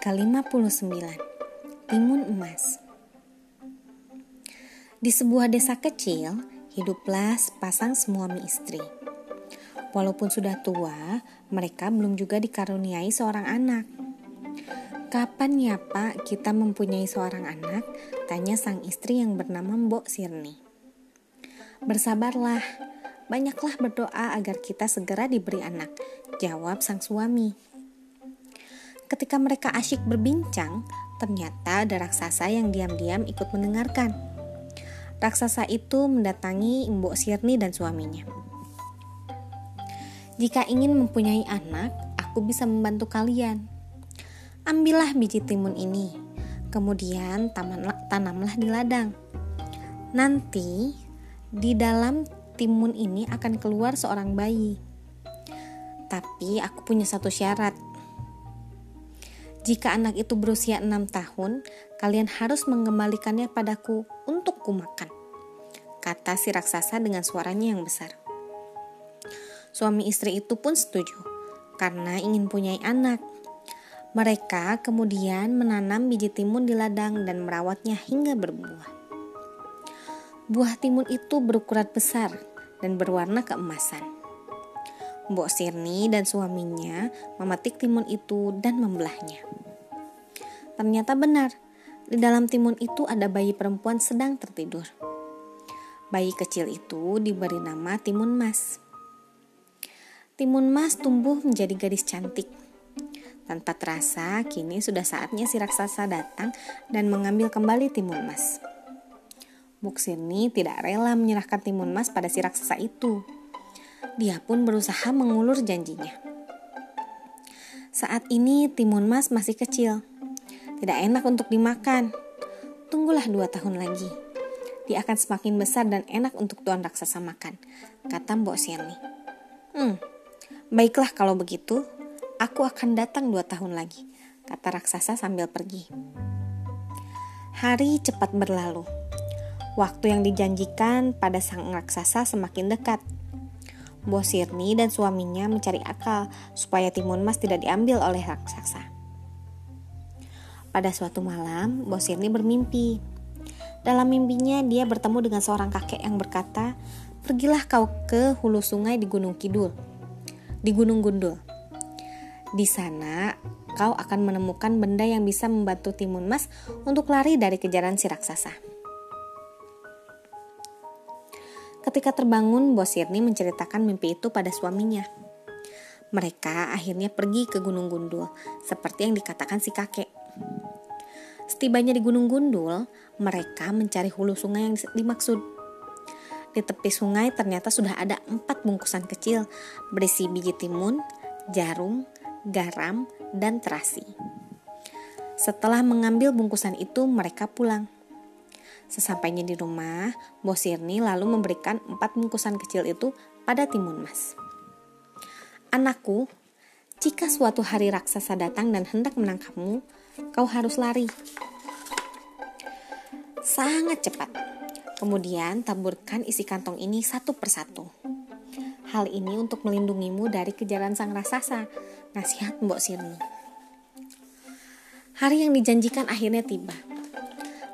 ke-59 Timun Emas Di sebuah desa kecil, hiduplah sepasang suami istri. Walaupun sudah tua, mereka belum juga dikaruniai seorang anak. Kapan ya pak kita mempunyai seorang anak? Tanya sang istri yang bernama Mbok Sirni. Bersabarlah, banyaklah berdoa agar kita segera diberi anak, jawab sang suami. Ketika mereka asyik berbincang, ternyata ada raksasa yang diam-diam ikut mendengarkan. Raksasa itu mendatangi Mbok Sirni dan suaminya. Jika ingin mempunyai anak, aku bisa membantu kalian. Ambillah biji timun ini, kemudian tanamlah di ladang. Nanti di dalam timun ini akan keluar seorang bayi. Tapi aku punya satu syarat, jika anak itu berusia enam tahun, kalian harus mengembalikannya padaku untuk kumakan. Kata si raksasa dengan suaranya yang besar. Suami istri itu pun setuju, karena ingin punya anak. Mereka kemudian menanam biji timun di ladang dan merawatnya hingga berbuah. Buah timun itu berukuran besar dan berwarna keemasan. Mbok Sirni dan suaminya memetik timun itu dan membelahnya. Ternyata benar, di dalam timun itu ada bayi perempuan sedang tertidur. Bayi kecil itu diberi nama Timun Mas. Timun Mas tumbuh menjadi gadis cantik. Tanpa terasa, kini sudah saatnya si raksasa datang dan mengambil kembali Timun Mas. Buk Sirni tidak rela menyerahkan Timun Mas pada si raksasa itu dia pun berusaha mengulur janjinya. Saat ini timun mas masih kecil. Tidak enak untuk dimakan. Tunggulah dua tahun lagi. Dia akan semakin besar dan enak untuk tuan raksasa makan, kata Mbok Sirni. Hmm, baiklah kalau begitu. Aku akan datang dua tahun lagi, kata raksasa sambil pergi. Hari cepat berlalu. Waktu yang dijanjikan pada sang raksasa semakin dekat. Bos Sirni dan suaminya mencari akal supaya timun mas tidak diambil oleh raksasa. Pada suatu malam, Bos Sirni bermimpi. Dalam mimpinya, dia bertemu dengan seorang kakek yang berkata, Pergilah kau ke hulu sungai di Gunung Kidul, di Gunung Gundul. Di sana, kau akan menemukan benda yang bisa membantu timun mas untuk lari dari kejaran si raksasa. Ketika terbangun, Bos Sirni menceritakan mimpi itu pada suaminya. Mereka akhirnya pergi ke Gunung Gundul, seperti yang dikatakan si kakek. Setibanya di Gunung Gundul, mereka mencari hulu sungai yang dimaksud. Di tepi sungai ternyata sudah ada empat bungkusan kecil berisi biji timun, jarum, garam, dan terasi. Setelah mengambil bungkusan itu, mereka pulang. Sesampainya di rumah, Bos Sirni lalu memberikan empat bungkusan kecil itu pada Timun Mas. Anakku, jika suatu hari raksasa datang dan hendak menangkapmu, kau harus lari. Sangat cepat. Kemudian taburkan isi kantong ini satu persatu. Hal ini untuk melindungimu dari kejaran sang raksasa, nasihat Mbok Sirni. Hari yang dijanjikan akhirnya tiba.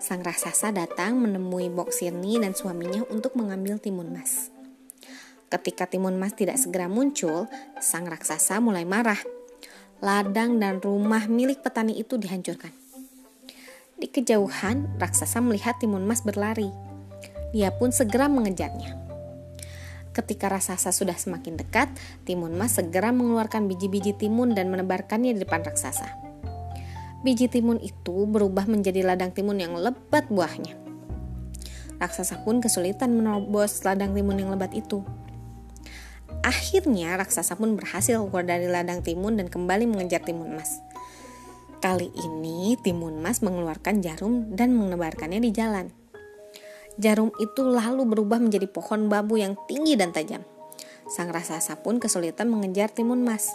Sang raksasa datang menemui Bok Sirni dan suaminya untuk mengambil timun mas. Ketika timun mas tidak segera muncul, sang raksasa mulai marah. Ladang dan rumah milik petani itu dihancurkan. Di kejauhan, raksasa melihat timun mas berlari. Dia pun segera mengejarnya. Ketika raksasa sudah semakin dekat, timun mas segera mengeluarkan biji-biji timun dan menebarkannya di depan raksasa biji timun itu berubah menjadi ladang timun yang lebat buahnya. Raksasa pun kesulitan menerobos ladang timun yang lebat itu. Akhirnya raksasa pun berhasil keluar dari ladang timun dan kembali mengejar timun emas. Kali ini timun emas mengeluarkan jarum dan menebarkannya di jalan. Jarum itu lalu berubah menjadi pohon bambu yang tinggi dan tajam. Sang raksasa pun kesulitan mengejar timun emas.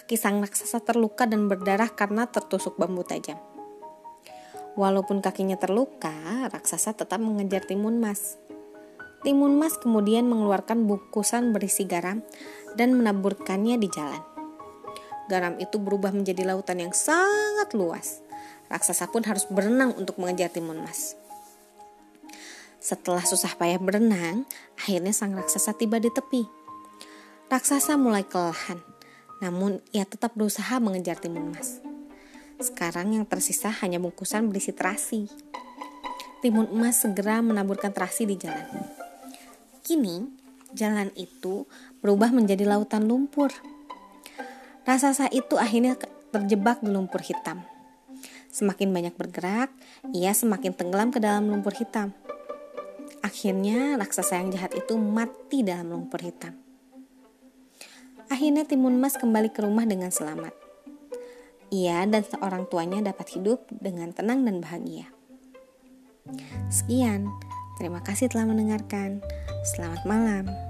Kaki sang raksasa terluka dan berdarah karena tertusuk bambu tajam. Walaupun kakinya terluka, raksasa tetap mengejar Timun Mas. Timun Mas kemudian mengeluarkan bungkusan berisi garam dan menaburkannya di jalan. garam itu berubah menjadi lautan yang sangat luas. Raksasa pun harus berenang untuk mengejar timun emas. Setelah susah payah berenang, akhirnya sang raksasa tiba di tepi. Raksasa mulai kelelahan, namun ia tetap berusaha mengejar timun emas. Sekarang yang tersisa hanya bungkusan berisi terasi. Timun emas segera menaburkan terasi di jalan. Kini, jalan itu berubah menjadi lautan lumpur. Raksasa itu akhirnya terjebak di lumpur hitam. Semakin banyak bergerak, ia semakin tenggelam ke dalam lumpur hitam. Akhirnya raksasa yang jahat itu mati dalam lumpur hitam. Akhirnya Timun Mas kembali ke rumah dengan selamat. Ia dan seorang tuanya dapat hidup dengan tenang dan bahagia. Sekian, terima kasih telah mendengarkan. Selamat malam.